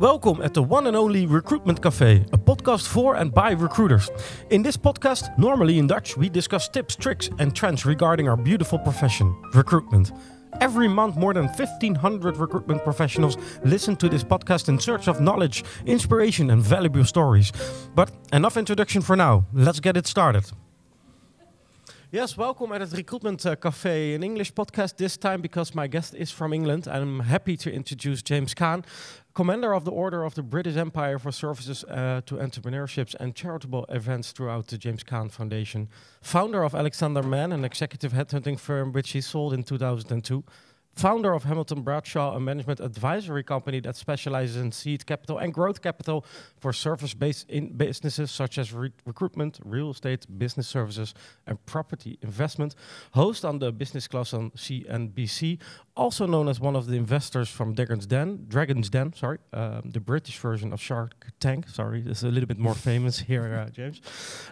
Welcome at the one and only Recruitment Cafe, a podcast for and by recruiters. In this podcast, normally in Dutch, we discuss tips, tricks, and trends regarding our beautiful profession, recruitment. Every month, more than 1,500 recruitment professionals listen to this podcast in search of knowledge, inspiration, and valuable stories. But enough introduction for now. Let's get it started. Yes, welcome at the Recruitment uh, Cafe, an English podcast this time because my guest is from England. I'm happy to introduce James Caan, Commander of the Order of the British Empire for services uh, to entrepreneurships and charitable events throughout the James Caan Foundation. Founder of Alexander Mann, an executive headhunting firm which he sold in 2002 founder of Hamilton Bradshaw, a management advisory company that specializes in seed capital and growth capital for service-based in businesses such as re recruitment, real estate, business services, and property investment. Host on the business class on CNBC, also known as one of the investors from Dragon's Den, Dragon's Den, sorry, um, the British version of Shark Tank. Sorry, this is a little bit more famous here, uh, James.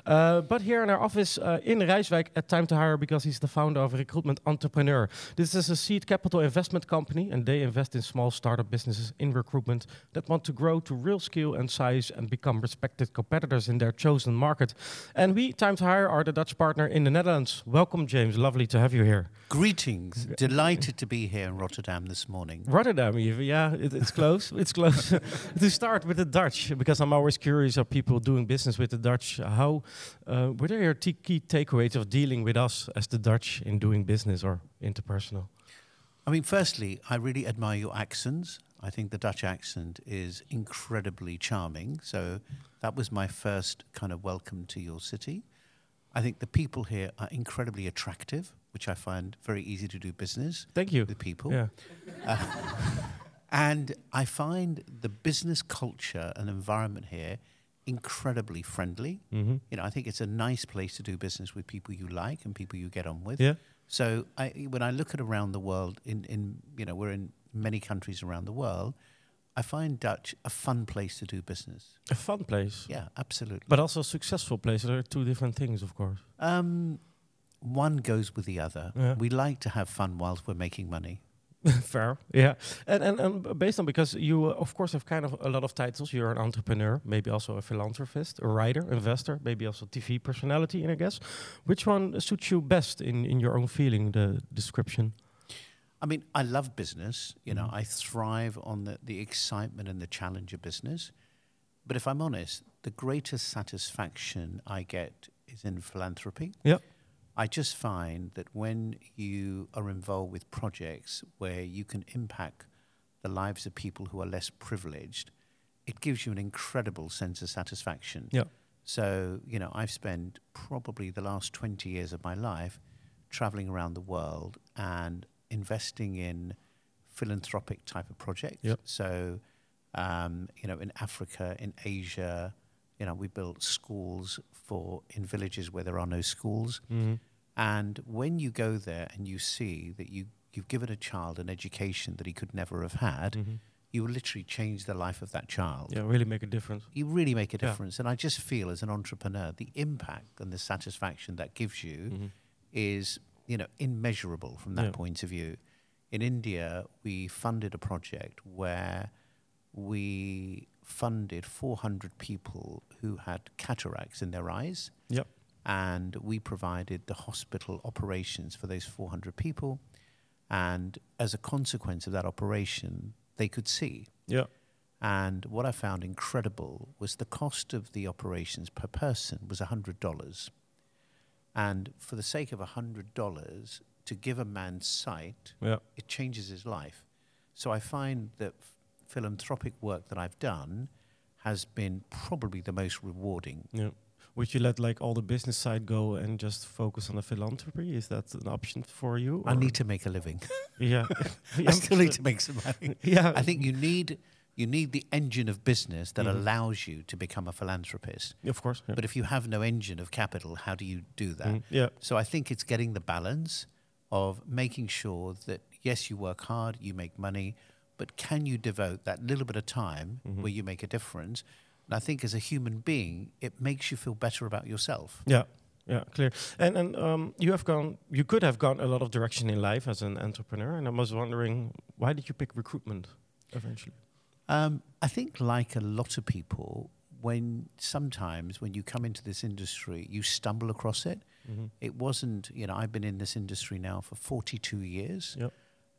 Uh, but here in our office uh, in Rijswijk at Time to Hire because he's the founder of Recruitment Entrepreneur. This is a seed capital investment company and they invest in small startup businesses in recruitment that want to grow to real scale and size and become respected competitors in their chosen market. And we, Time to Hire, are the Dutch partner in the Netherlands. Welcome, James. Lovely to have you here. Greetings. Delighted to be here in Rotterdam this morning. Rotterdam, even. Yeah, it, it's close. it's close. to start with the Dutch, because I'm always curious of people doing business with the Dutch. How, uh, what are your key takeaways of dealing with us as the Dutch in doing business or interpersonal? I mean, firstly, I really admire your accents. I think the Dutch accent is incredibly charming. So that was my first kind of welcome to your city. I think the people here are incredibly attractive, which I find very easy to do business. Thank you. With people. Yeah. Uh, and I find the business culture and environment here incredibly friendly. Mm-hmm. You know, I think it's a nice place to do business with people you like and people you get on with. Yeah. So I, when I look at around the world, in, in you know, we're in many countries around the world. I find Dutch a fun place to do business. A fun place. Yeah, absolutely. But also a successful place. There are two different things, of course. Um, one goes with the other. Yeah. We like to have fun whilst we're making money. Fair, yeah, and, and and based on because you uh, of course have kind of a lot of titles. You're an entrepreneur, maybe also a philanthropist, a writer, investor, maybe also TV personality. And I guess, which one suits you best in in your own feeling? The description. I mean, I love business. You know, mm. I thrive on the the excitement and the challenge of business. But if I'm honest, the greatest satisfaction I get is in philanthropy. Yeah I just find that when you are involved with projects where you can impact the lives of people who are less privileged, it gives you an incredible sense of satisfaction. Yeah. So, you know, I've spent probably the last 20 years of my life traveling around the world and investing in philanthropic type of projects. Yep. So, um, you know, in Africa, in Asia, you know, we built schools for in villages where there are no schools. Mm-hmm. And when you go there and you see that you, you've given a child an education that he could never have had, mm-hmm. you will literally change the life of that child. Yeah, really make a difference. You really make a difference. Yeah. And I just feel as an entrepreneur, the impact and the satisfaction that gives you mm-hmm. is, you know, immeasurable from that yeah. point of view. In India, we funded a project where we funded 400 people who had cataracts in their eyes. Yep and we provided the hospital operations for those 400 people. And as a consequence of that operation, they could see. Yeah. And what I found incredible was the cost of the operations per person was $100. And for the sake of $100, to give a man sight, yeah. it changes his life. So I find that philanthropic work that I've done has been probably the most rewarding. Yeah would you let like all the business side go and just focus on the philanthropy? Is that an option for you? I need to make a living. yeah, I still need to make some money. Yeah, I think you need you need the engine of business that mm -hmm. allows you to become a philanthropist. Of course. Yeah. But if you have no engine of capital, how do you do that? Mm Yeah. So I think it's getting the balance of making sure that yes, you work hard, you make money, but can you devote that little bit of time mm -hmm. where you make a difference? And I think as a human being, it makes you feel better about yourself. Yeah. Yeah, clear. And and um, you have gone, you could have gone a lot of direction in life as an entrepreneur. And I was wondering, why did you pick recruitment eventually? Um, I think, like a lot of people, when sometimes when you come into this industry, you stumble across it. Mm-hmm. It wasn't, you know, I've been in this industry now for 42 years. Yep.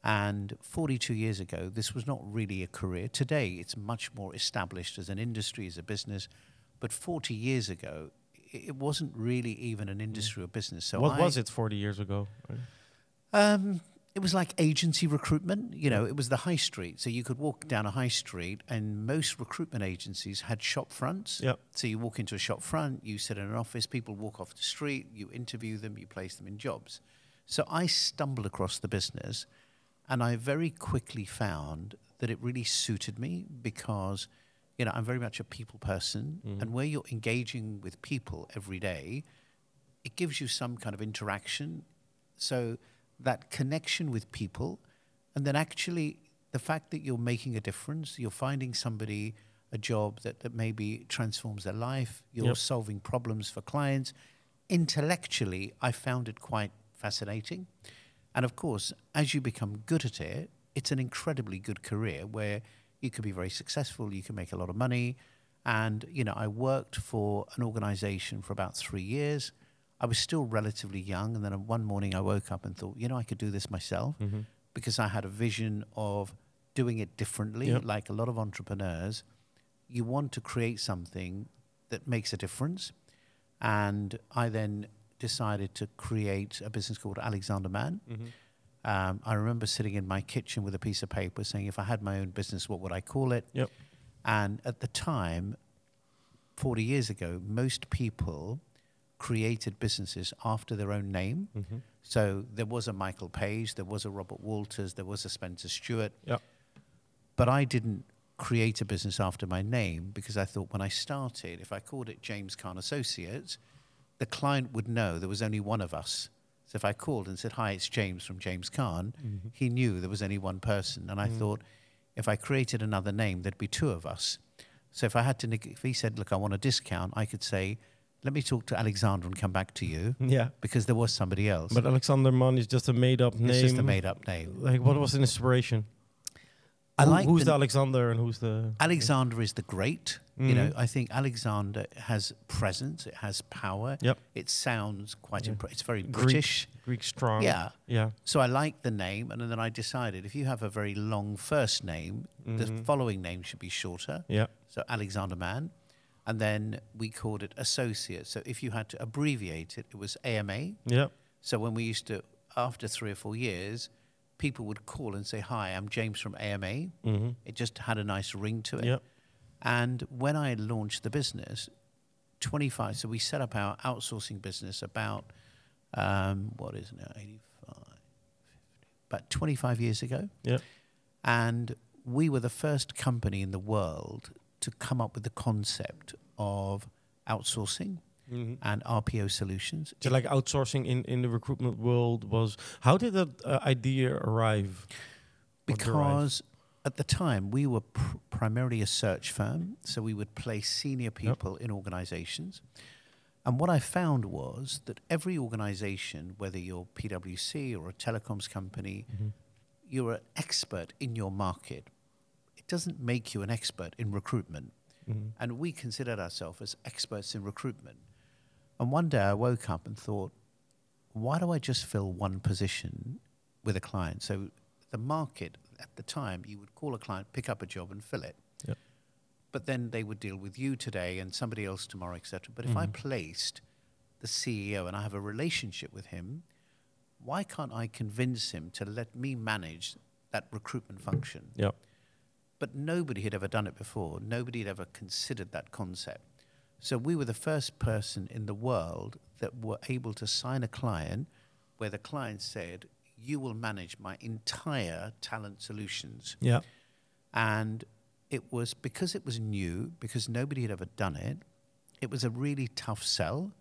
And 42 years ago, this was not really a career. Today, it's much more established as an industry, as a business. But 40 years ago, it wasn't really even an industry or business. So Mm. what I- was it 40 years ago? um, it was like agency recruitment. You know, it was the high street. So you could walk down a high street, and most recruitment agencies had shop fronts. Yep. So you walk into a shop front, you sit in an office, people walk off the street, you interview them, you place them in jobs. So I stumbled across the business, and I very quickly found that it really suited me because, you know, I'm very much a people person, mm-hmm. and where you're engaging with people every day, it gives you some kind of interaction. So that connection with people, and then actually the fact that you're making a difference, you're finding somebody a job that, that maybe transforms their life, you're Yep. solving problems for clients. Intellectually, I found it quite fascinating. And of course, as you become good at it, it's an incredibly good career where you can be very successful, you can make a lot of money. And, you know, I worked for an organization for about three years. I was still relatively young. And then one morning I woke up and thought, you know, I could do this myself Mm-hmm. because I had a vision of doing it differently. Yep. Like a lot of entrepreneurs, you want to create something that makes a difference. And I then decided to create a business called Alexander Mann. Mm-hmm. Um, I remember sitting in my kitchen with a piece of paper saying, if I had my own business, what would I call it? Yep. And at the time, 40 years ago, most people created businesses after their own name. Mm-hmm. So there was a Michael Page, there was a Robert Walters, there was a Spencer Stuart. Yep. But I didn't create a business after my name because I thought when I started, if I called it James Caan Associates, the client would know there was only one of us. So if I called and said, Hi, it's James from James Caan, Mm-hmm. he knew there was only one person. And I thought, if I created another name, there'd be two of us. So if I had to, if he said, Look, I want a discount, I could say, Let me talk to Alexander and come back to you Yeah. because there was somebody else. But Alexander Mann is just a made up name. it's just a made up name. Like, what was the inspiration? I Who- like who's the- the Alexander and who's the. Alexander is the great. You know. I think Alexander has presence. It has power. Yep. It sounds quite. Yeah. Impre- it's very Greek. British. Greek strong. Yeah. Yeah. So I like the name, and then I decided if you have a very long first name, the Mhm. following name should be shorter. Yeah. So Alexander Mann, and then we called it Associate. So if you had to abbreviate it, it was AMA. Yeah. So when we used to, after three or four years, people would call and say, "Hi, I'm James from AMA." Mm-hmm. It just had a nice ring to it. Yeah. And when I launched the business, 25, so we set up our outsourcing business about, um, what is it now, 85, 50, about 25 years ago. Yeah. And we were the first company in the world to come up with the concept of outsourcing Mm-hmm. and RPO solutions. So like outsourcing in, in the recruitment world was how did that uh, idea arrive? because at the time we were pr- primarily a search firm, so we would place senior people in organizations. And what I found was that every organization, whether you're PwC or a telecoms company, Mhm. you're an expert in your market. It doesn't make you an expert in recruitment. Mhm. And we considered ourselves as experts in recruitment. And one day I woke up and thought, why do I just fill one position with a client? So the market at the time, you would call a client, pick up a job and fill it. Yep. But then they would deal with you today and somebody else tomorrow, etc. But if I Mhm. placed the CEO and I have a relationship with him, why can't I convince him to let me manage that recruitment function? Yeah. But nobody had ever done it before. Nobody had ever considered that concept. So we were the first person in the world that were able to sign a client where the client said, You will manage my entire talent solutions. Yeah. And it was because it was new, because nobody had ever done it, it was a really tough sell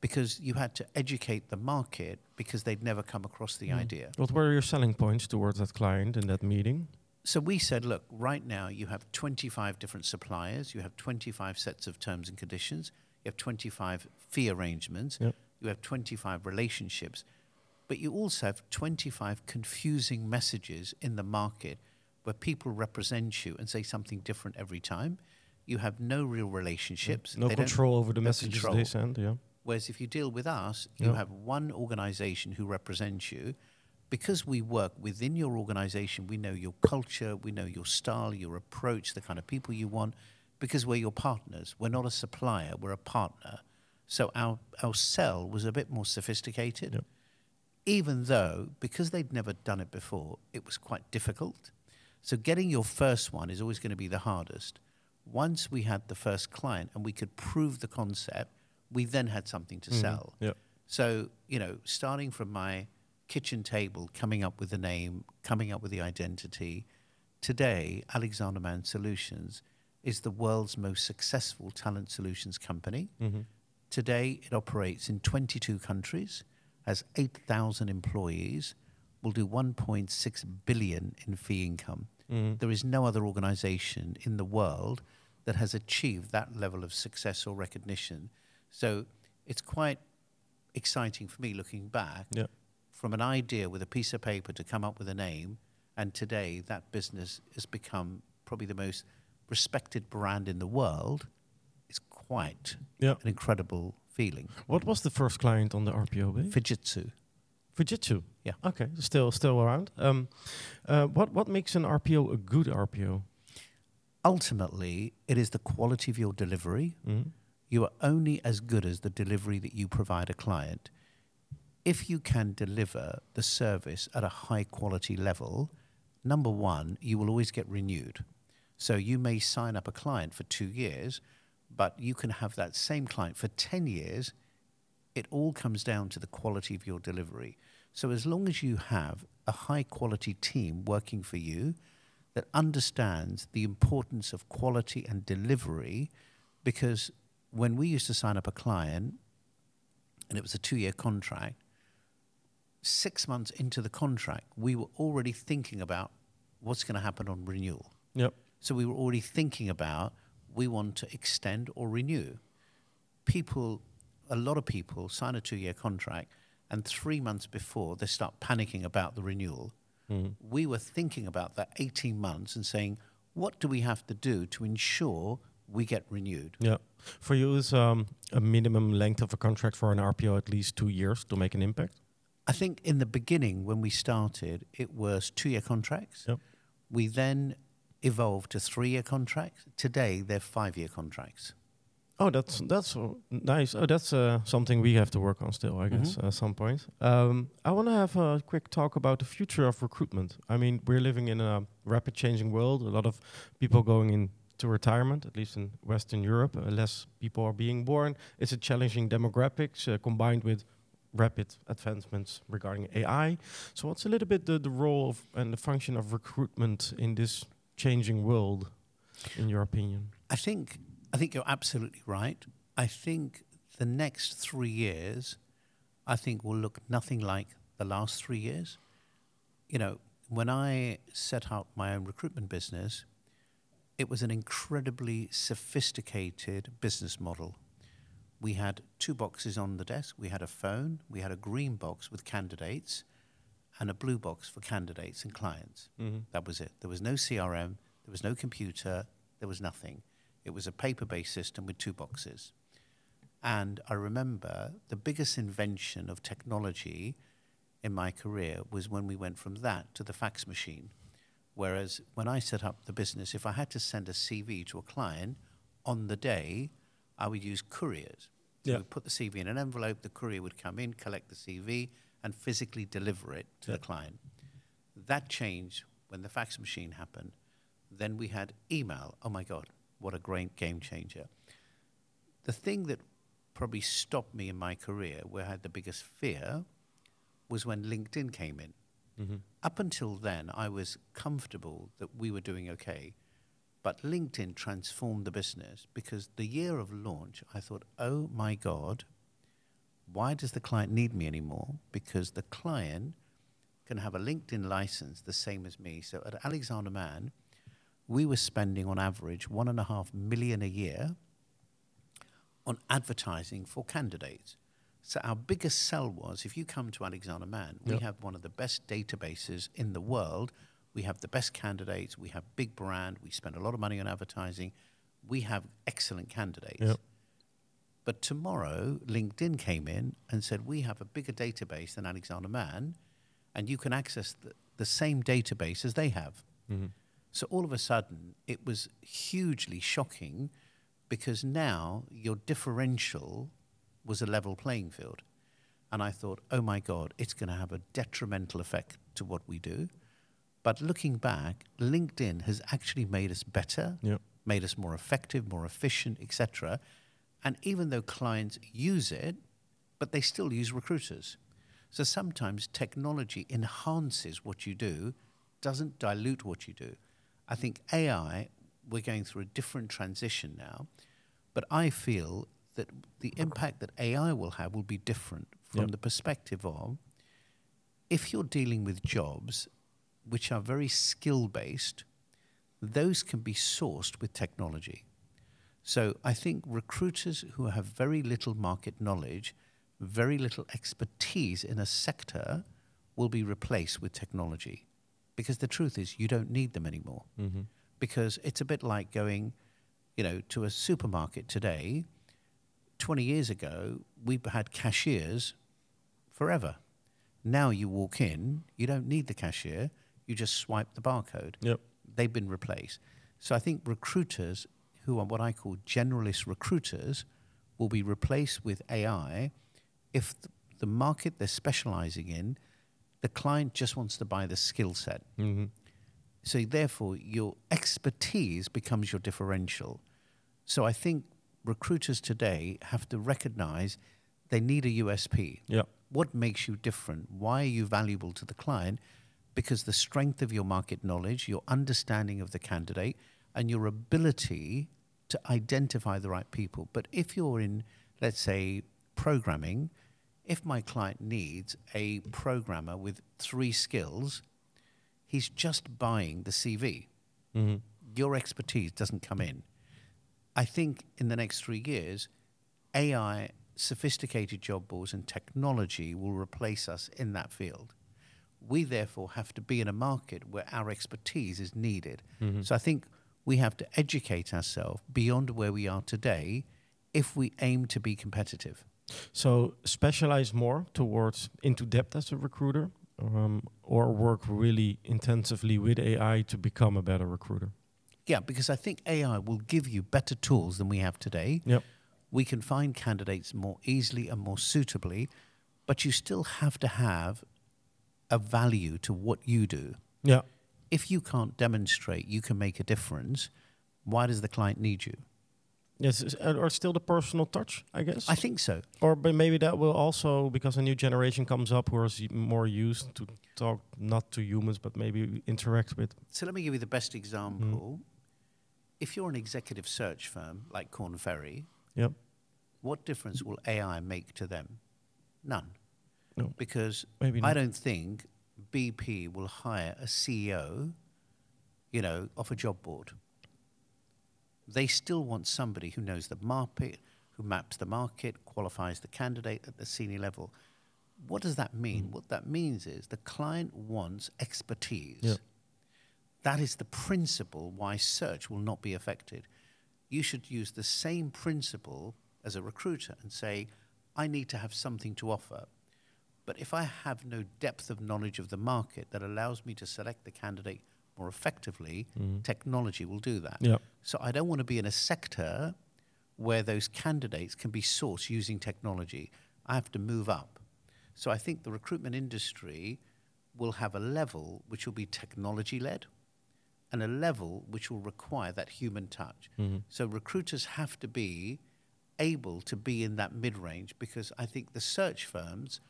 because you had to educate the market because they'd never come across the Mm. idea. What were your selling points towards that client in that meeting? So we said, look, right now you have 25 different suppliers, you have 25 sets of terms and conditions, you have 25 fee arrangements, Yep. you have 25 relationships, but you also have 25 confusing messages in the market where people represent you and say something different every time. You have no real relationships. No They control over the no messages control. they send. Yeah. Whereas if you deal with us, you Yeah. have one organization who represents you. Because we work within your organization, we know your culture, we know your style, your approach, the kind of people you want, because we're your partners. We're not a supplier, we're a partner. So our, our sell was a bit more sophisticated, Yep. even though, because they'd never done it before, it was quite difficult. So getting your first one is always going to be the hardest. Once we had the first client and we could prove the concept, we then had something to mm-hmm. sell. Yeah. So, you know, starting from my kitchen table, coming up with the name, coming up with the identity, today, Alexander Mann Solutions is the world's most successful talent solutions company. Mhm. Today, it operates in 22 countries, has 8,000 employees, will do 1.6 billion in fee income. Mhm. There is no other organization in the world that has achieved that level of success or recognition. So it's quite exciting for me looking back Yeah. From an idea with a piece of paper to come up with a name. And today, that business has become probably the most respected brand in the world. It's quite Yeah. an incredible feeling. What was the first client on the RPO? Fujitsu. Fujitsu. Yeah. Okay. Still, still around. Um, uh, what what makes an RPO a good RPO? Ultimately, it is the quality of your delivery. Mhm. You are only as good as the delivery that you provide a client. If you can deliver the service at a high quality level, number one, you will always get renewed. So you may sign up a client for two years, but you can have that same client for 10 years. It all comes down to the quality of your delivery. So as long as you have a high quality team working for you that understands the importance of quality and delivery, because when we used to sign up a client and it was a two year contract, six months into the contract, we were already thinking about what's going to happen on renewal. Yep. So we were already thinking about we want to extend or renew. People, a lot of people sign a two year contract and three months before they start panicking about the renewal. Mhm. We were thinking about that 18 months and saying, what do we have to do to ensure we get renewed? Yeah. For you, is um, a minimum length of a contract for an RPO at least two years to make an impact? I think in the beginning, when we started, it was two year contracts. Yep. We then evolved to three year contracts. Today, they're five year contracts. Oh, that's that's uh, nice. Oh, that's uh, something we have to work on still, I guess, Mhm. at some point. Um, I want to have a quick talk about the future of recruitment. I mean, we're living in a rapid changing world. A lot of people going into retirement, at least in Western Europe. Uh, less people are being born. It's a challenging demographics uh, combined with rapid advancements regarding AI. So, what's a little bit the, the role of and the function of recruitment in this changing world, in your opinion? I think I think you're absolutely right. I think the next three years, I think will look nothing like the last three years. You know, when I set up my own recruitment business, it was an incredibly sophisticated business model. We had two boxes on the desk. We had a phone, we had a green box with candidates, and a blue box for candidates and clients. Mm-hmm. That was it. There was no CRM, there was no computer, there was nothing. It was a paper based system with two boxes. And I remember the biggest invention of technology in my career was when we went from that to the fax machine. Whereas when I set up the business, if I had to send a CV to a client on the day, I would use couriers. So Yeah. we'd put the CV in an envelope, the courier would come in, collect the CV, and physically deliver it to Yeah. the client. That changed when the fax machine happened. Then we had email. Oh my God, what a great game changer. The thing that probably stopped me in my career, where I had the biggest fear, was when LinkedIn came in. Mm-hmm. Up until then, I was comfortable that we were doing okay. But LinkedIn transformed the business because the year of launch, I thought, oh my God, why does the client need me anymore? Because the client can have a LinkedIn license the same as me. So at Alexander Mann, we were spending on average one and a half million a year on advertising for candidates. So our biggest sell was if you come to Alexander Mann, we have one of the best databases in the world We have the best candidates. We have big brand. We spend a lot of money on advertising. We have excellent candidates. Yep. But tomorrow, LinkedIn came in and said, We have a bigger database than Alexander Mann, and you can access the, the same database as they have. Mm-hmm. So all of a sudden, it was hugely shocking because now your differential was a level playing field. And I thought, oh my God, it's going to have a detrimental effect to what we do. But looking back, LinkedIn has actually made us better, Yep. made us more effective, more efficient, etc. And even though clients use it, but they still use recruiters. So sometimes technology enhances what you do, doesn't dilute what you do. I think AI, we're going through a different transition now, but I feel that the impact that AI will have will be different from Yep. the perspective of if you're dealing with jobs which are very skill based, those can be sourced with technology. So I think recruiters who have very little market knowledge, very little expertise in a sector will be replaced with technology. Because the truth is, you don't need them anymore. Mm-hmm. Because it's a bit like going, you know, to a supermarket today. 20 years ago, we had cashiers forever. Now you walk in, you don't need the cashier, you just swipe the barcode Yep. they've been replaced. So I think recruiters who are what I call generalist recruiters will be replaced with AI if th- the market they're specializing in, the client just wants to buy the skill set. Mm-hmm. So therefore, your expertise becomes your differential. So I think recruiters today have to recognize they need a USP. Yep. What makes you different? Why are you valuable to the client? Because the strength of your market knowledge, your understanding of the candidate, and your ability to identify the right people. But if you're in, let's say, programming, if my client needs a programmer with three skills, he's just buying the CV. Mm-hmm. Your expertise doesn't come in. I think in the next three years, AI, sophisticated job boards, and technology will replace us in that field. We therefore have to be in a market where our expertise is needed. Mm-hmm. So I think we have to educate ourselves beyond where we are today if we aim to be competitive. So specialize more towards into depth as a recruiter, um, or work really intensively with AI to become a better recruiter. Yeah, because I think AI will give you better tools than we have today. Yep. We can find candidates more easily and more suitably, but you still have to have a value to what you do. Yeah. If you can't demonstrate you can make a difference, why does the client need you? Yes, uh, or still the personal touch, I guess. I think so. or but maybe that will also because a new generation comes up who is more used to talk not to humans but maybe interact with. So let me give you the best example. If you're an executive search firm like Korn Ferry, Yep. what difference will AI make to them? None. No. Because Maybe I don't think BP will hire a CEO, you know, off a job board. They still want somebody who knows the market, who maps the market, qualifies the candidate at the senior level. What does that mean? Mm. What that means is the client wants expertise. Yeah. That is the principle why search will not be affected. You should use the same principle as a recruiter and say, I need to have something to offer. But if I have no depth of knowledge of the market that allows me to select the candidate more effectively, mm-hmm. technology will do that. Yeah. So I don't want to be in a sector where those candidates can be sourced using technology. I have to move up. So I think the recruitment industry will have a level which will be technology led and a level which will require that human touch. Mm-hmm. So recruiters have to be able to be in that mid range because I think the search firms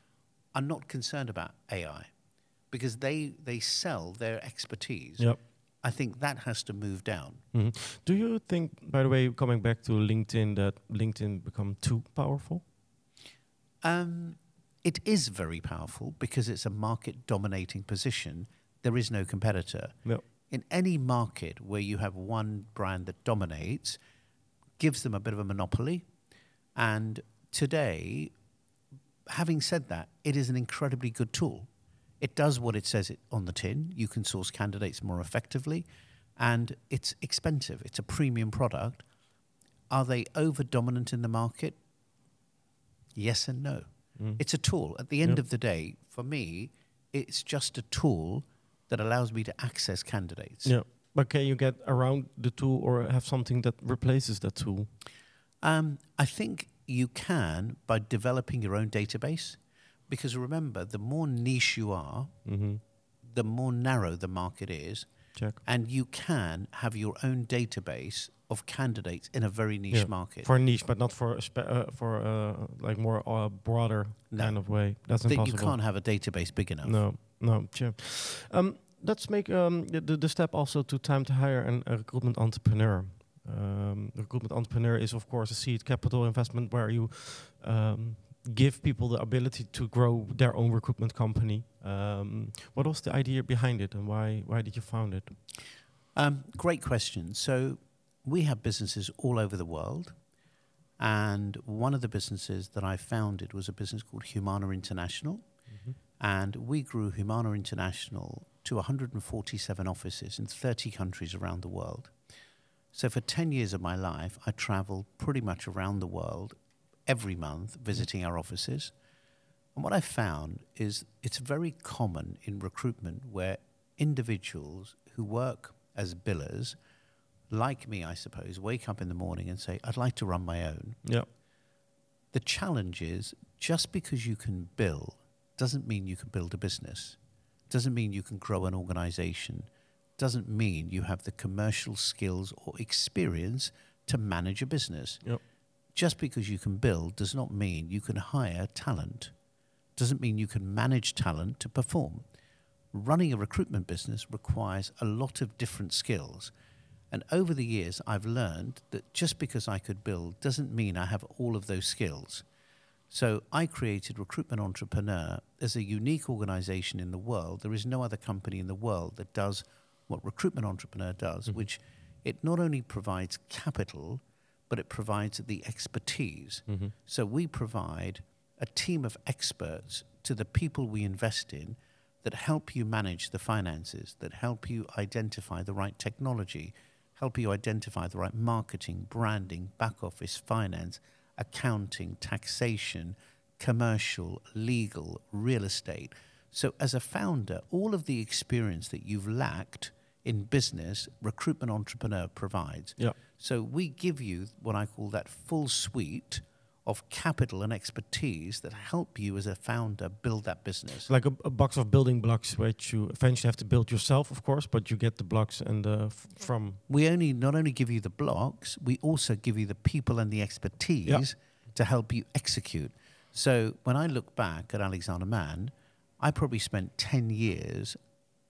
are not concerned about AI because they, they sell their expertise. Yep. I think that has to move down. Mhm. Do you think, by the way, coming back to LinkedIn, that LinkedIn become too powerful? Um, it is very powerful because it's a market dominating position. There is no competitor. No. In any market where you have one brand that dominates, gives them a bit of a monopoly. And today, having said that, it is an incredibly good tool. It does what it says it on the tin. You can source candidates more effectively, and it's expensive. It's a premium product. Are they over dominant in the market? Yes and no. Mm. It's a tool. At the end Yep. of the day, for me, it's just a tool that allows me to access candidates. Yeah. But can you get around the tool or have something that replaces that tool? Um, I think you can by developing your own database, because remember, the more niche you are, Mm-hmm. the more narrow the market is, Check. and you can have your own database of candidates in a very niche Yeah, market. For a niche, but not for a spe- uh, for uh, like more uh, broader No. kind of way. That's that you can't have a database big enough. No, no, sure. Um, let's make um, the, the, the step also to time to hire an, a recruitment entrepreneur. Um, recruitment entrepreneur is, of course, a seed capital investment where you um, give people the ability to grow their own recruitment company. Um, what was the idea behind it, and why why did you found it? Um, great question. So we have businesses all over the world. And one of the businesses that I founded was a business called Humana International. And we grew Humana International to 147 offices in 30 countries around the world. So for 10 years of my life, I traveled pretty much around the world every month visiting our offices. And what I found is it's very common in recruitment where individuals who work as billers, like me, I suppose, wake up in the morning and say, I'd like to run my own. Yeah, The challenge is just because you can bill doesn't mean you can build a business, doesn't mean you can grow an organization, doesn't mean you have the commercial skills or experience to manage a business. Yep. Just because you can build does not mean you can hire talent, doesn't mean you can manage talent to perform. Running a recruitment business requires a lot of different skills. And over the years, I've learned that just because I could build doesn't mean I have all of those skills. So I created Recruitment Entrepreneur as a unique organization in the world. There is no other company in the world that does what Recruitment Entrepreneur does, which it not only provides capital, but it provides the expertise. Mm-hmm. So we provide a team of experts to the people we invest in that help you manage the finances, that help you identify the right technology, help you identify the right marketing, branding, back office, finance, accounting, taxation, commercial, legal, real estate. So, as a founder, all of the experience that you've lacked in business, Recruitment Entrepreneur provides. Yeah. So, we give you what I call that full suite of capital and expertise that help you as a founder build that business. Like a, a box of building blocks, which you eventually have to build yourself, of course, but you get the blocks and the f- from. we only not only give you the blocks, we also give you the people and the expertise to help you execute. So when I look back at Alexander Mann, I probably spent 10 years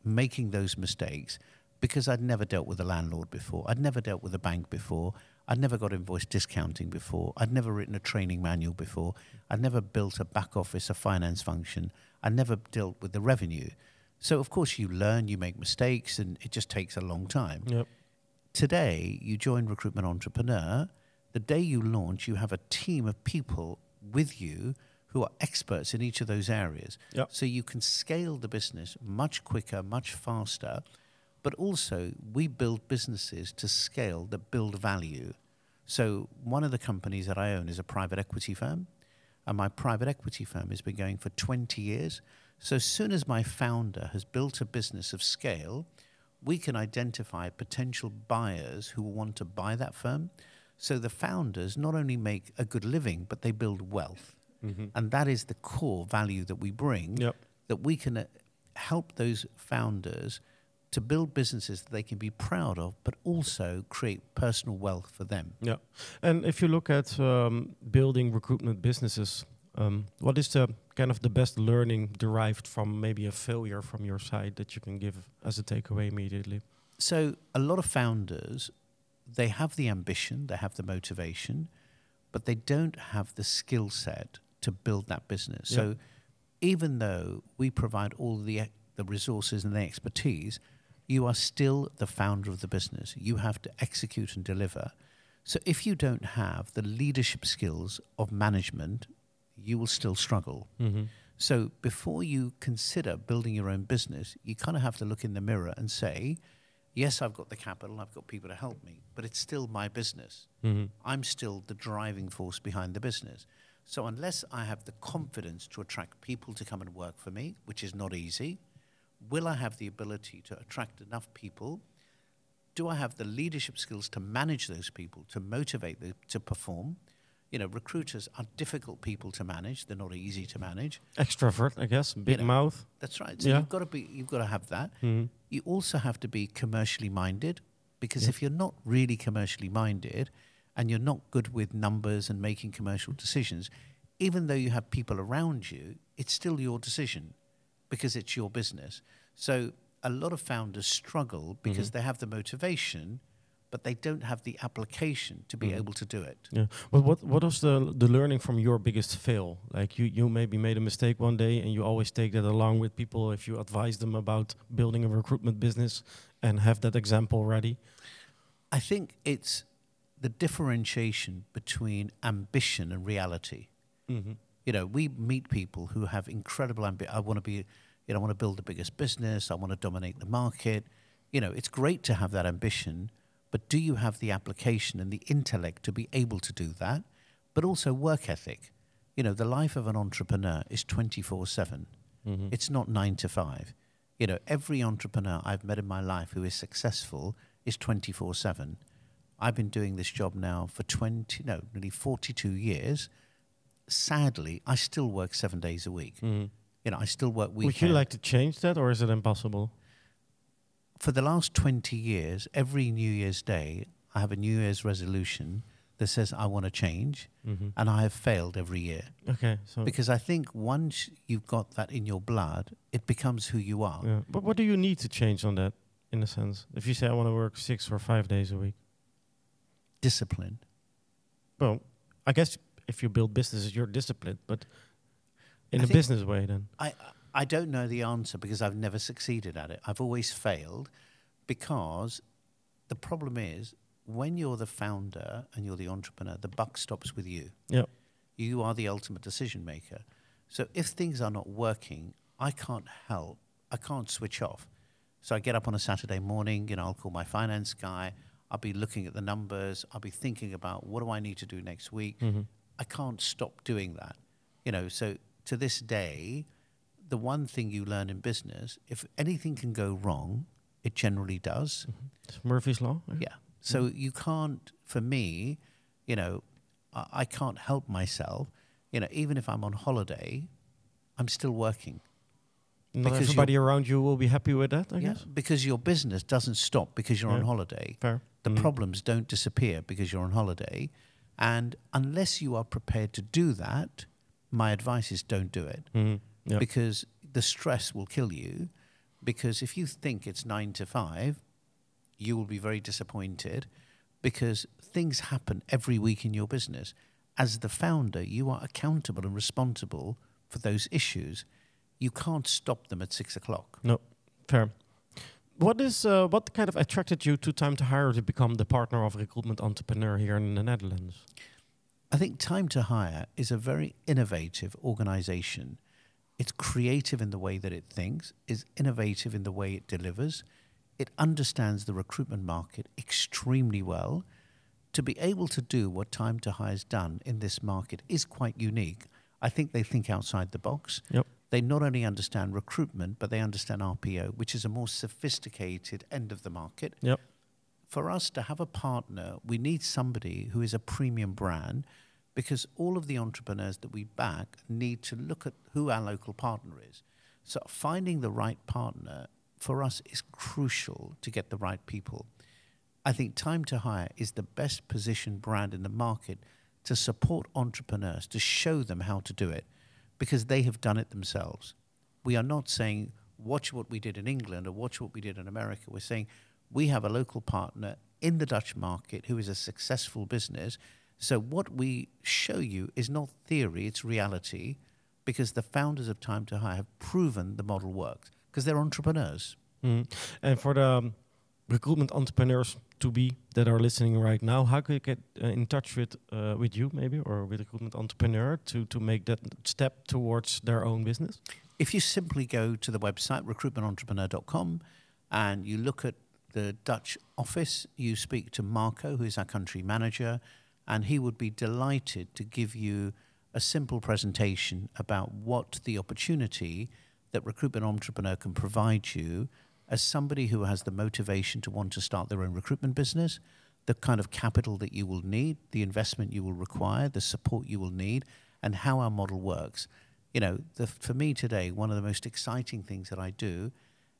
making those mistakes because I'd never dealt with a landlord before. I'd never dealt with a bank before. I'd never got invoice discounting before. I'd never written a training manual before. I'd never built a back office, a finance function. I'd never dealt with the revenue. So, of course, you learn, you make mistakes, and it just takes a long time Yep. today you join recruitment entrepreneur the day you launch you have a team of people with you who are experts in each of those areas Yep. so you can scale the business much quicker much faster but also we build businesses to scale that build value so one of the companies that i own is a private equity firm and my private equity firm has been going for 20 years so as soon as my founder has built a business of scale we can identify potential buyers who want to buy that firm. So the founders not only make a good living, but they build wealth. Mm-hmm. And that is the core value that we bring, Yep. that we can uh, help those founders to build businesses that they can be proud of, but also create personal wealth for them. Yeah. And if you look at um, building recruitment businesses, um, what is the kind of the best learning derived from maybe a failure from your side that you can give as a takeaway immediately? So a lot of founders, they have the ambition, they have the motivation, but they don't have the skill set to build that business. Yeah. So even though we provide all the the resources and the expertise, you are still the founder of the business. You have to execute and deliver. So if you don't have the leadership skills of management, you will still struggle. Mm-hmm. So before you consider building your own business, you kind of have to look in the mirror and say, yes, I've got the capital, I've got people to help me, but it's still my business. Mhm. I'm still the driving force behind the business. So unless I have the confidence to attract people to come and work for me, which is not easy, will I have the ability to attract enough people? Do I have the leadership skills to manage those people, to motivate them to perform? You know, recruiters are difficult people to manage. They're not easy to manage. Extrovert, I guess. Big know, mouth. That's right. So Yeah. you've got to be you've got to have that. Mhm. You also have to be commercially minded because Yeah. if you're not really commercially minded and you're not good with numbers and making commercial decisions, even though you have people around you, it's still your decision because it's your business. So a lot of founders struggle because Mhm. they have the motivation but they don't have the application to be Mhm. able to do it. Yeah. But what what was the the learning from your biggest fail? Like you you maybe made a mistake one day, and you always take that along with people if you advise them about building a recruitment business and have that example ready. I think it's the differentiation between ambition and reality. Mm-hmm. You know, we meet people who have incredible ambition. I want to be, you know, I want to build the biggest business. I want to dominate the market. You know, it's great to have that ambition, but do you have the application and the intellect to be able to do that? But also work ethic. You know, the life of an entrepreneur is 24 7. Mm-hmm. It's not nine to five. You know, every entrepreneur I've met in my life who is successful is 24 7. I've been doing this job now for 20, no, nearly 42 years. Sadly, I still work seven days a week. mm-hmm. You know, I still work weekends. Would you like to change that, or is it impossible? For the last 20 years, every New Year's Day, I have a New Year's resolution that says I want to change, Mm-hmm. and I have failed every year. Okay, so Because I think once you've got that in your blood, it becomes who you are. yeah. But what do you need to change on that, in a sense? If you say I want to work six or five days a week, Discipline. well, I guess if you build businesses, you're disciplined, but in I a business way, then. I I don't know the answer because I've never succeeded at it. I've always failed because the problem is when you're the founder and you're the entrepreneur, the buck stops with you. Yeah. You are the ultimate decision maker. So if things are not working, I can't help. I can't switch off. So I get up on a Saturday morning, you know, I'll call my finance guy. I'll be looking at the numbers. I'll be thinking about what do I need to do next week. Mm-hmm. I can't stop doing that. You know, so to this day, the one thing you learn in business, if anything can go wrong, it generally does. It's Murphy's law. Yeah. So you can't, for me, you know, I, I can't help myself. You know, even if I'm on holiday, I'm still working. Not Because everybody around you will be happy with that, I Yeah. guess. Because your business doesn't stop because you're on holiday. Fair. The Mhm. problems don't disappear because you're on holiday. And unless you are prepared to do that, my advice is don't do it. Mhm. Yeah. because the stress will kill you. Because if you think it's nine to five, you will be very disappointed because things happen every week in your business. As the founder, you are accountable and responsible for those issues. You can't stop them at six o'clock. No, fair. What is uh, what kind of attracted you to Time to Hire to become the partner of recruitment entrepreneur here in the Netherlands? I think Time to Hire is a very innovative organization. It's creative in the way that it thinks, is innovative in the way it delivers. It understands the recruitment market extremely well. To be able to do what Time to Hire has done in this market is quite unique. I think they think outside the box. Yep. They not only understand recruitment, but they understand RPO, which is a more sophisticated end of the market Yep. for us to have a partner, we need somebody who is a premium brand because all of the entrepreneurs that we back need to look at who our local partner is. So finding the right partner for us is crucial to get the right people. I think Time to Hire is the best positioned brand in the market to support entrepreneurs, to show them how to do it because they have done it themselves. We are not saying, watch what we did in England or watch what we did in America. We're saying, we have a local partner in the Dutch market who is a successful business. So what we show you is not theory, it's reality because the founders of Time to Hire have proven the model works because they're entrepreneurs. Mhm. And for the um, recruitment entrepreneurs to be that are listening right now, how could you get uh, in touch with uh, with you maybe or with a recruitment entrepreneur to to make that step towards their own business? If you simply go to the website recruitmententrepreneur.com and you look at the Dutch office, you speak to Marco, who is our country manager, and he would be delighted to give you a simple presentation about what the opportunity that Recruitment Entrepreneur can provide you as somebody who has the motivation to want to start their own recruitment business, the kind of capital that you will need, the investment you will require, the support you will need, and how our model works. You know, the, for me today, one of the most exciting things that I do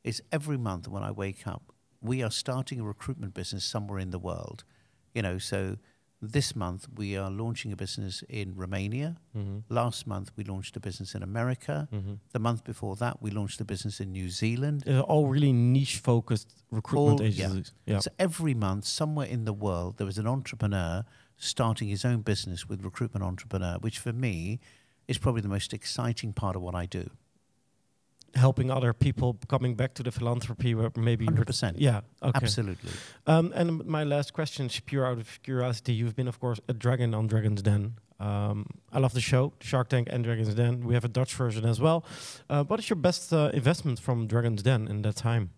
is every month when I wake up, we are starting a recruitment business somewhere in the world. You know, so this month, we are launching a business in Romania. Mm-hmm. Last month, we launched a business in America. Mm-hmm. The month before that, we launched a business in New Zealand. Uh, all really niche focused recruitment All- yeah. agencies. Yeah. So every month, somewhere in the world, there was an entrepreneur starting his own business with Recruitment Entrepreneur, which for me is probably the most exciting part of what I do. Helping other people coming back to the philanthropy where maybe 100%. yeah okay Absolutely. Um, and my last question is pure out of curiosity. You've been, of course, a dragon on Dragon's Den. Um, I love the show, Shark Tank and Dragon's Den. We have a Dutch version as well. Uh, what is your best uh, investment from Dragon's Den in that time?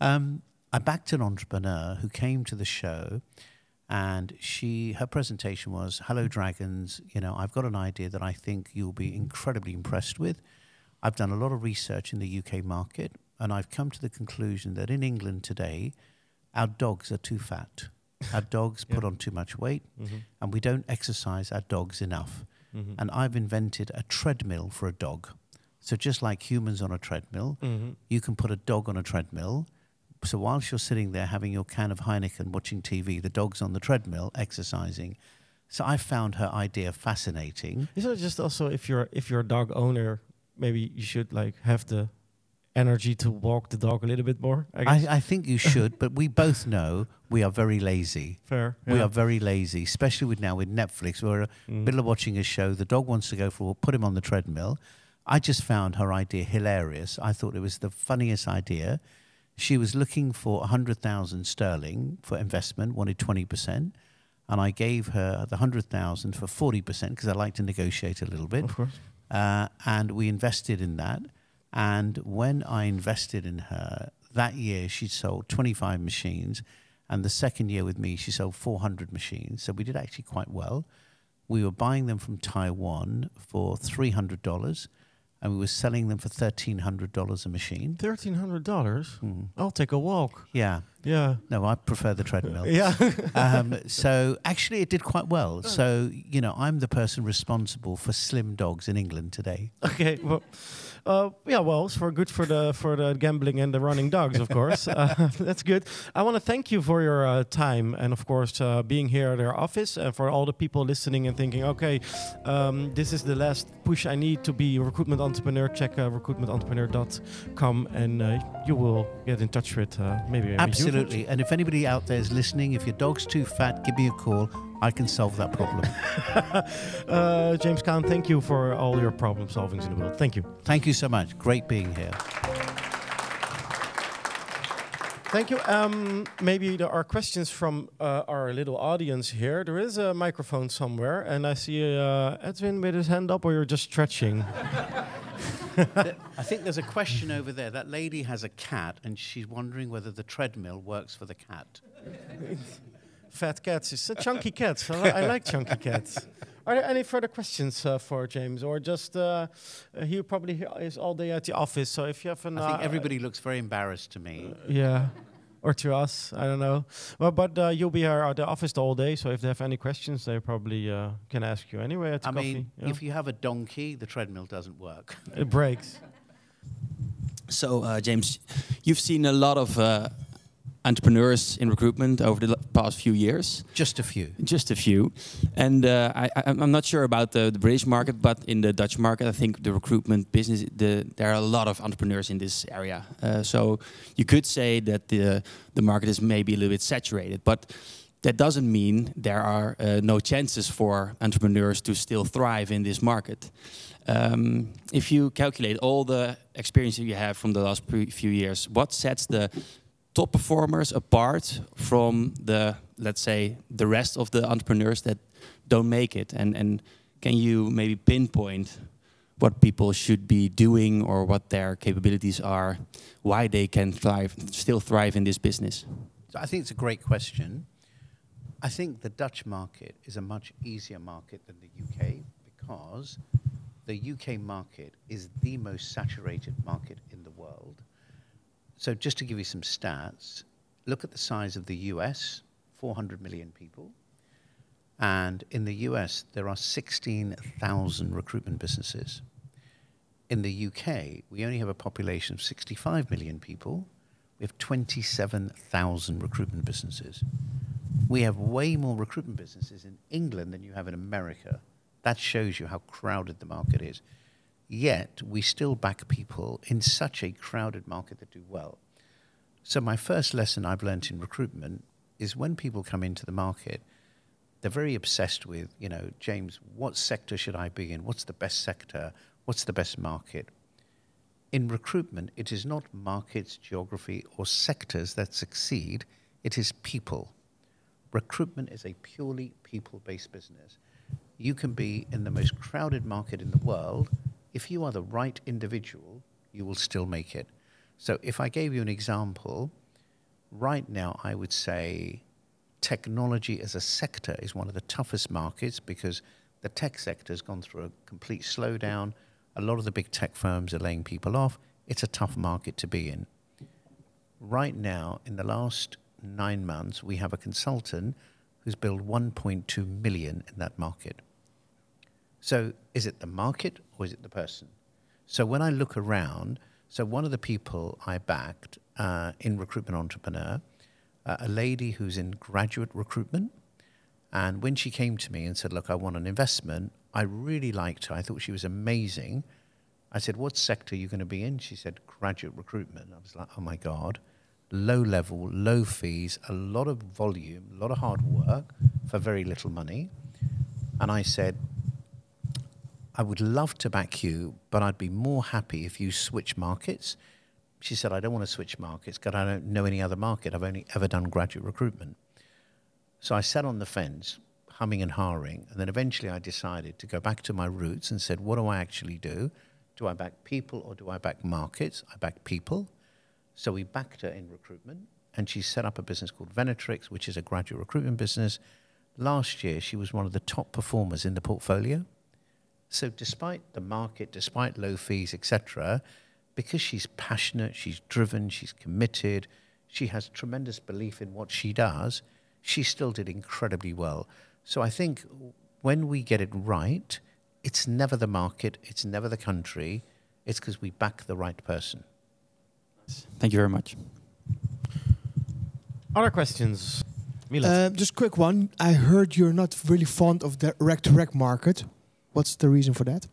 Um, I backed an entrepreneur who came to the show, and she her presentation was, "Hello, dragons. You know, I've got an idea that I think you'll be incredibly impressed with. I've done a lot of research in the UK market, and I've come to the conclusion that in England today, our dogs are too fat. Our dogs put on too much weight, Mm-hmm. and we don't exercise our dogs enough. Mm-hmm. And I've invented a treadmill for a dog. So just like humans on a treadmill, mm-hmm. you can put a dog on a treadmill. So whilst you're sitting there having your can of Heineken watching TV, the dog's on the treadmill exercising. So I found her idea fascinating. Isn't it just also if you're if you're a dog owner, maybe you should like have the energy to walk the dog a little bit more? I guess. I, I think you should, but we both know we are very lazy. Fair. We are very lazy, especially with now with Netflix. We're in the Mm. middle of watching a show. The dog wants to go for a walk, put him on the treadmill. I just found her idea hilarious. I thought it was the funniest idea. She was looking for 100,000 sterling for investment, wanted 20%. And I gave her the 100,000 for 40% because I like to negotiate a little bit. Of course. Uh, and we invested in that. And when I invested in her, that year she sold 25 machines. And the second year with me, she sold 400 machines. So we did actually quite well. We were buying them from Taiwan for $300 and we were selling them for $1,300 a machine. Thirteen hundred dollars. Mm. I'll take a walk. Yeah. Yeah. No, I prefer the treadmill. Yeah. um, so actually, it did quite well. So, you know, I'm the person responsible for slim dogs in England today. Okay. Well, uh, yeah. Well, it's for good for the for the gambling and the running dogs, of course. uh, that's good. I want to thank you for your uh, time and, of course, uh, being here at our office, and for all the people listening and thinking, okay, um, this is the last push I need to be a recruitment entrepreneur. Check uh, recruitmententrepreneur.com, and uh, you will get in touch with uh, maybe. Absolutely. And if anybody out there is listening, if your dog's too fat, give me a call. I can solve that problem. uh, James Caan, thank you for all your problem solvings in the world. Thank you. Thank you so much. Great being here. Thank you. Um, maybe there are questions from uh, our little audience here. There is a microphone somewhere, and I see uh, Edwin with his hand up, or you're just stretching. I think there's a question over there. That lady has a cat and she's wondering whether the treadmill works for the cat. Fat cats. It's a chunky cats. I, li- I like chunky cats. Are there any further questions uh, for James, or just uh, uh, he probably is all day at the office? So if you have an, I think uh, everybody looks very embarrassed to me. Yeah. Or to us, I don't know. Well, but uh, you'll be here at the office the whole day, so if they have any questions, they probably uh, can ask you anyway at the I coffee. mean, yeah. if you have a donkey, the treadmill doesn't work. it breaks. So, uh, James, you've seen a lot of uh, entrepreneurs in recruitment over the past few years, Just a few. just a few. And uh, I, I'm not sure about the, the British market, but in the Dutch market, I think the recruitment business, the, there are a lot of entrepreneurs in this area. Uh, so you could say that the, the market is maybe a little bit saturated, but that doesn't mean there are uh, no chances for entrepreneurs to still thrive in this market. Um, if you calculate all the experience that you have from the last few years, what sets the top performers apart from the let's say the rest of the entrepreneurs that don't make it and and can you maybe pinpoint what people should be doing or what their capabilities are why they can thrive still thrive in this business So I think it's a great question. I think the Dutch market is a much easier market than the UK because the UK market is the most saturated market. So just to give you some stats, look at the size of the US, 400 million people. And in the US, there are 16,000 recruitment businesses. In the UK, we only have a population of 65 million people. We have 27,000 recruitment businesses. We have way more recruitment businesses in England than you have in America. That shows you how crowded the market is. Yet, we still back people in such a crowded market that do well. So, my first lesson I've learned in recruitment is when people come into the market, they're very obsessed with, you know, James, what sector should I be in? What's the best sector? What's the best market? In recruitment, it is not markets, geography, or sectors that succeed, it is people. Recruitment is a purely people based business. You can be in the most crowded market in the world. If you are the right individual, you will still make it. So, if I gave you an example, right now I would say technology as a sector is one of the toughest markets because the tech sector has gone through a complete slowdown. A lot of the big tech firms are laying people off. It's a tough market to be in. Right now, in the last nine months, we have a consultant who's billed 1.2 million in that market. So, is it the market or is it the person? So, when I look around, so one of the people I backed uh, in Recruitment Entrepreneur, uh, a lady who's in graduate recruitment, and when she came to me and said, Look, I want an investment, I really liked her. I thought she was amazing. I said, What sector are you going to be in? She said, Graduate recruitment. I was like, Oh my God. Low level, low fees, a lot of volume, a lot of hard work for very little money. And I said, I would love to back you, but I'd be more happy if you switch markets. She said, I don't want to switch markets because I don't know any other market. I've only ever done graduate recruitment. So I sat on the fence, humming and hawing, and then eventually I decided to go back to my roots and said, what do I actually do? Do I back people or do I back markets? I back people. So we backed her in recruitment, and she set up a business called Venatrix, which is a graduate recruitment business. Last year, she was one of the top performers in the portfolio. So despite the market, despite low fees, etc., because she's passionate, she's driven, she's committed, she has tremendous belief in what she does, she still did incredibly well. So I think when we get it right, it's never the market, it's never the country, it's because we back the right person. Thank you very much. Other questions? Milan. Uh, just quick one. I heard you're not really fond of the rec to rec market. What's the reason for that?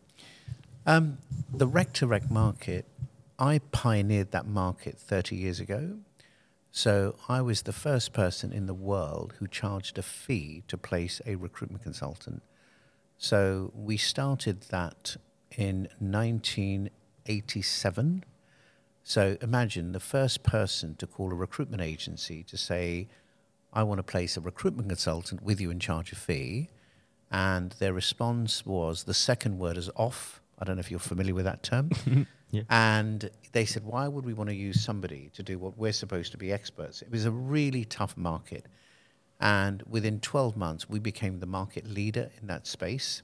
Um, the rec to rec market, I pioneered that market 30 years ago. So I was the first person in the world who charged a fee to place a recruitment consultant. So we started that in 1987. So imagine the first person to call a recruitment agency to say, I want to place a recruitment consultant with you and charge a fee. And their response was the second word is off. I don't know if you're familiar with that term. Yeah. And they said, why would we want to use somebody to do what we're supposed to be experts? It was a really tough market. And within 12 months, we became the market leader in that space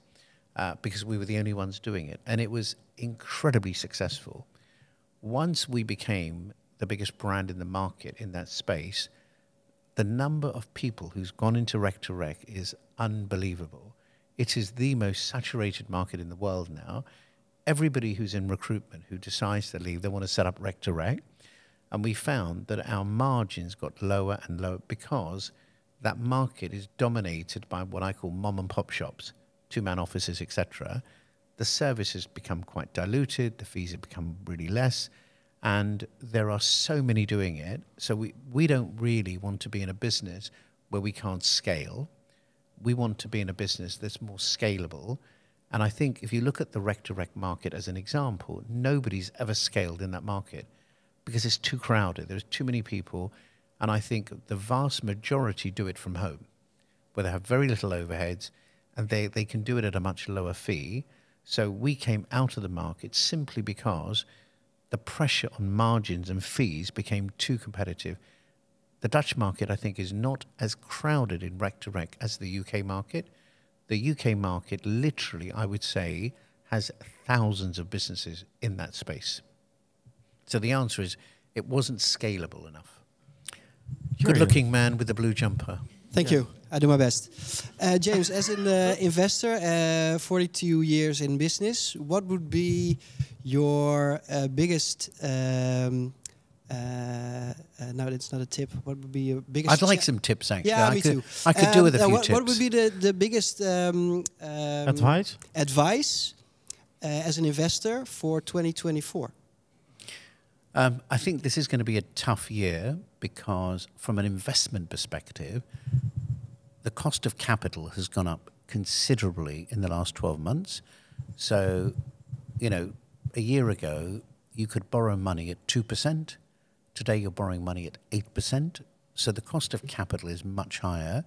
uh, because we were the only ones doing it. And it was incredibly successful. Once we became the biggest brand in the market in that space, the number of people who's gone into rec to rec is unbelievable. It is the most saturated market in the world now. Everybody who's in recruitment who decides to leave, they want to set up rec to rec. And we found that our margins got lower and lower because that market is dominated by what I call mom and pop shops, two man offices, etc. The service has become quite diluted, the fees have become really less, and there are so many doing it. So we, we don't really want to be in a business where we can't scale. We want to be in a business that's more scalable. And I think if you look at the rec to rec market as an example, nobody's ever scaled in that market because it's too crowded. There's too many people. And I think the vast majority do it from home, where they have very little overheads and they, they can do it at a much lower fee. So we came out of the market simply because the pressure on margins and fees became too competitive. The Dutch market, I think, is not as crowded in rec to rec as the UK market. The UK market, literally, I would say, has thousands of businesses in that space. So the answer is it wasn't scalable enough. Good looking man with the blue jumper. Thank you. I do my best. Uh, James, as an uh, investor, uh, 42 years in business, what would be your uh, biggest? Um, uh, uh, no, it's not a tip. What would be your biggest? I'd like cha- some tips, actually. Yeah, I me could, too. I could do Um, with a uh, few what, tips. what would be the the biggest um, um, Advice? advice uh, as an investor for 2024? Um, I think this is going to be a tough year because, from an investment perspective, the cost of capital has gone up considerably in the last 12 months. So, you know, a year ago, you could borrow money at 2%. Today, you're borrowing money at 8%. So, the cost of capital is much higher.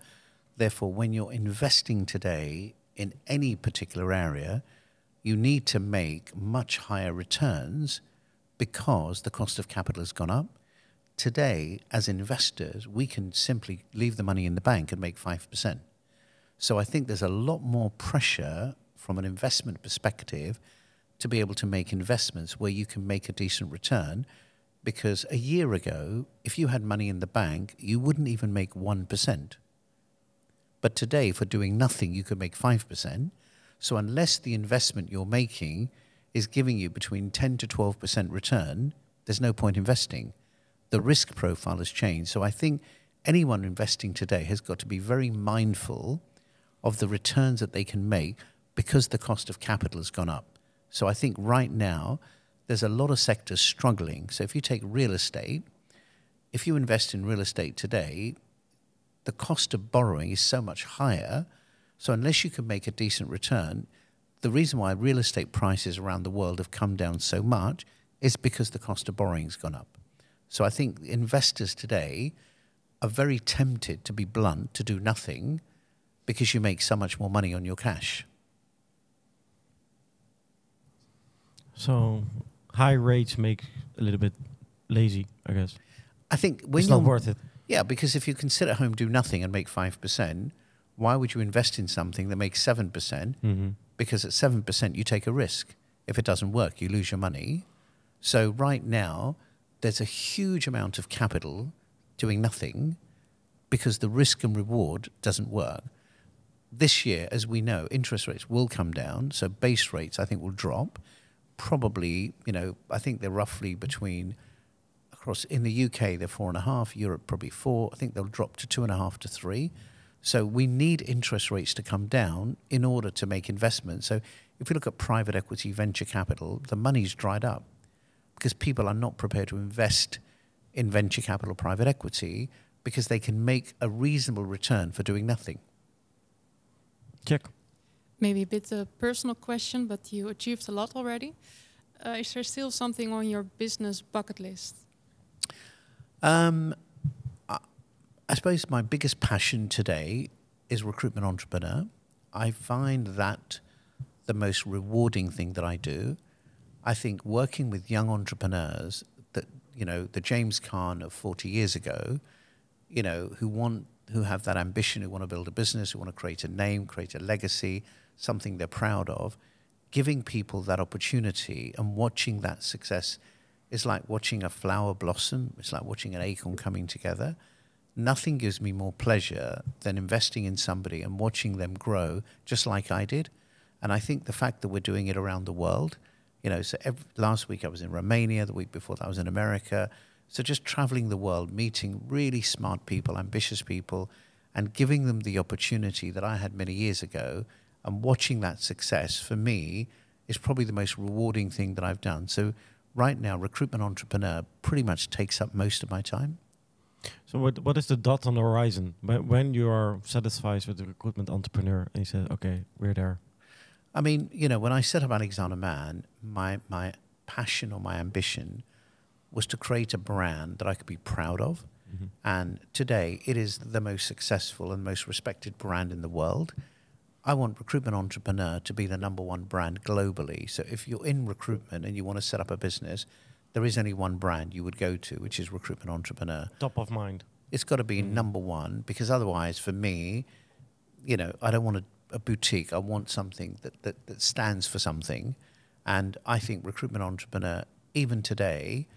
Therefore, when you're investing today in any particular area, you need to make much higher returns because the cost of capital has gone up. Today, as investors, we can simply leave the money in the bank and make 5%. So I think there's a lot more pressure from an investment perspective to be able to make investments where you can make a decent return. Because a year ago, if you had money in the bank, you wouldn't even make 1%. But today, for doing nothing, you could make 5%. So unless the investment you're making is giving you between 10 to 12% return, there's no point investing. The risk profile has changed. So I think anyone investing today has got to be very mindful of the returns that they can make because the cost of capital has gone up. So I think right now there's a lot of sectors struggling. So if you take real estate, if you invest in real estate today, the cost of borrowing is so much higher. So unless you can make a decent return, the reason why real estate prices around the world have come down so much is because the cost of borrowing has gone up. So I think investors today are very tempted, to be blunt, to do nothing because you make so much more money on your cash. So high rates make a little bit lazy, I guess. I think when it's not worth it. Yeah, because if you can sit at home, do nothing, and make five percent, why would you invest in something that makes seven percent? hmm Because at seven percent, you take a risk. If it doesn't work, you lose your money. So right now, there's a huge amount of capital doing nothing because the risk and reward doesn't work. This year, as we know, interest rates will come down. So base rates, I think, will drop. Probably, you know, I think they're roughly between across in the UK they're four and a half, Europe probably four. I think they'll drop to two and a half to three. So we need interest rates to come down in order to make investments. So if you look at private equity, venture capital, the money's dried up because people are not prepared to invest in venture capital, private equity, because they can make a reasonable return for doing nothing. Check. Maybe a bit a personal question, but you achieved a lot already. Uh, is there still something on your business bucket list? Um, I, I suppose my biggest passion today is recruitment entrepreneur. I find that the most rewarding thing that I do. I think working with young entrepreneurs that you know the James Caan of 40 years ago, you know, who want who have that ambition, who want to build a business, who want to create a name, create a legacy, something they're proud of, giving people that opportunity and watching that success is like watching a flower blossom. It's like watching an acorn coming together. Nothing gives me more pleasure than investing in somebody and watching them grow just like I did. And I think the fact that we're doing it around the world, you know, so every, last week I was in Romania, the week before that I was in America. So just traveling the world, meeting really smart people, ambitious people, and giving them the opportunity that I had many years ago and watching that success for me is probably the most rewarding thing that I've done. So right now, recruitment entrepreneur pretty much takes up most of my time. So what what is the dot on the horizon when when you are satisfied with the recruitment entrepreneur and you say, okay, we're there. I mean, you know, when I set up Alexander Mann, my my passion or my ambition was to create a brand that I could be proud of. Mm-hmm. And today, it is the most successful and most respected brand in the world. I want Recruitment Entrepreneur to be the number one brand globally. So if you're in recruitment and you want to set up a business, there is only one brand you would go to, which is Recruitment Entrepreneur. Top of mind. It's got to be mm-hmm. number one because otherwise, for me, you know, I don't want a, a boutique. I want something that, that, that stands for something. And I think Recruitment Entrepreneur, even today,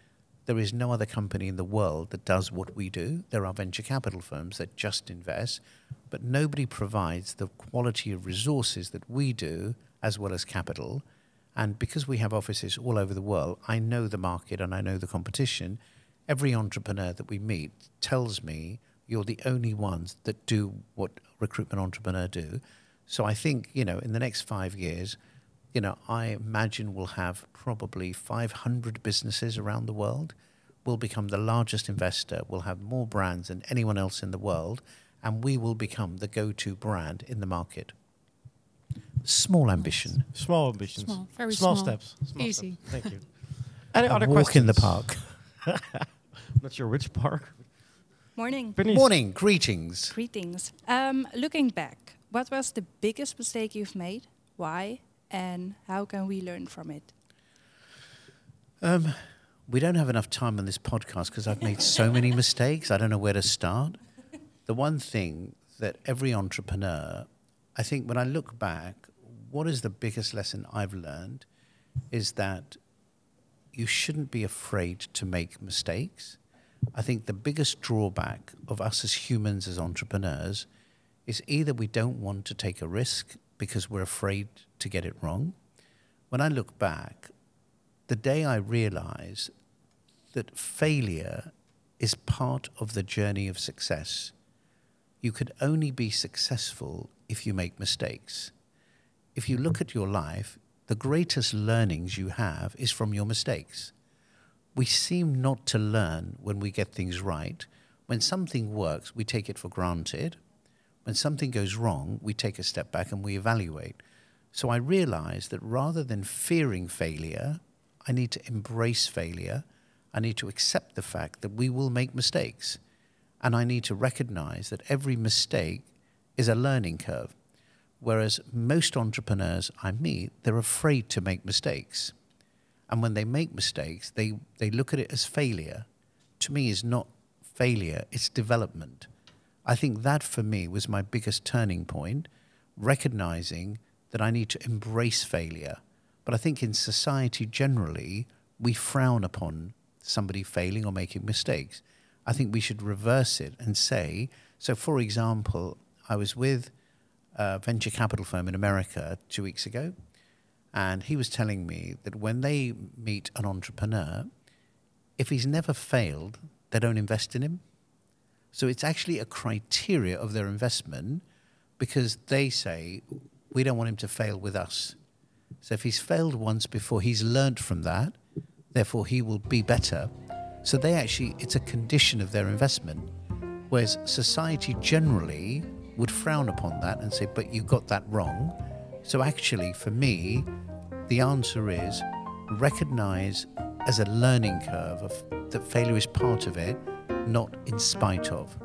there is no other company in the world that does what we do. There are venture capital firms that just invest, but nobody provides the quality of resources that we do as well as capital. And because we have offices all over the world, I know the market and I know the competition. Every entrepreneur that we meet tells me you're the only ones that do what recruitment entrepreneur do. So I think, you know, in the next five years, you know, I imagine we'll have probably 500 businesses around the world. We'll become the largest investor. We'll have more brands than anyone else in the world. And we will become the go to brand in the market. Small ambition. Small ambitions. Small, very small, small. steps. Small Easy. steps. Thank you. Any A other walk questions? in the park. Not sure which park. Morning. Bernice. Morning, greetings. Greetings. Um, looking back, what was the biggest mistake you've made? Why? And how can we learn from it? Um, we don't have enough time on this podcast because I've made so many mistakes. I don't know where to start. The one thing that every entrepreneur, I think when I look back, what is the biggest lesson I've learned is that you shouldn't be afraid to make mistakes. I think the biggest drawback of us as humans, as entrepreneurs, is either we don't want to take a risk because we're afraid to get it wrong. When I look back, the day I realize that failure is part of the journey of success, you could only be successful if you make mistakes. If you look at your life, the greatest learnings you have is from your mistakes. We seem not to learn when we get things right. When something works, we take it for granted. When something goes wrong, we take a step back and we evaluate. So I realized that rather than fearing failure, I need to embrace failure. I need to accept the fact that we will make mistakes. And I need to recognize that every mistake is a learning curve. Whereas most entrepreneurs I meet, they're afraid to make mistakes. And when they make mistakes, they, they look at it as failure. To me, is not failure, it's development. I think that for me was my biggest turning point, recognizing that I need to embrace failure. But I think in society generally, we frown upon somebody failing or making mistakes. I think we should reverse it and say, so for example, I was with a venture capital firm in America two weeks ago, and he was telling me that when they meet an entrepreneur, if he's never failed, they don't invest in him. So it's actually a criteria of their investment because they say, we don't want him to fail with us. So if he's failed once before, he's learned from that, therefore he will be better. So they actually, it's a condition of their investment. Whereas society generally would frown upon that and say, but you got that wrong. So actually, for me, the answer is recognize as a learning curve of that failure is part of it, not in spite of.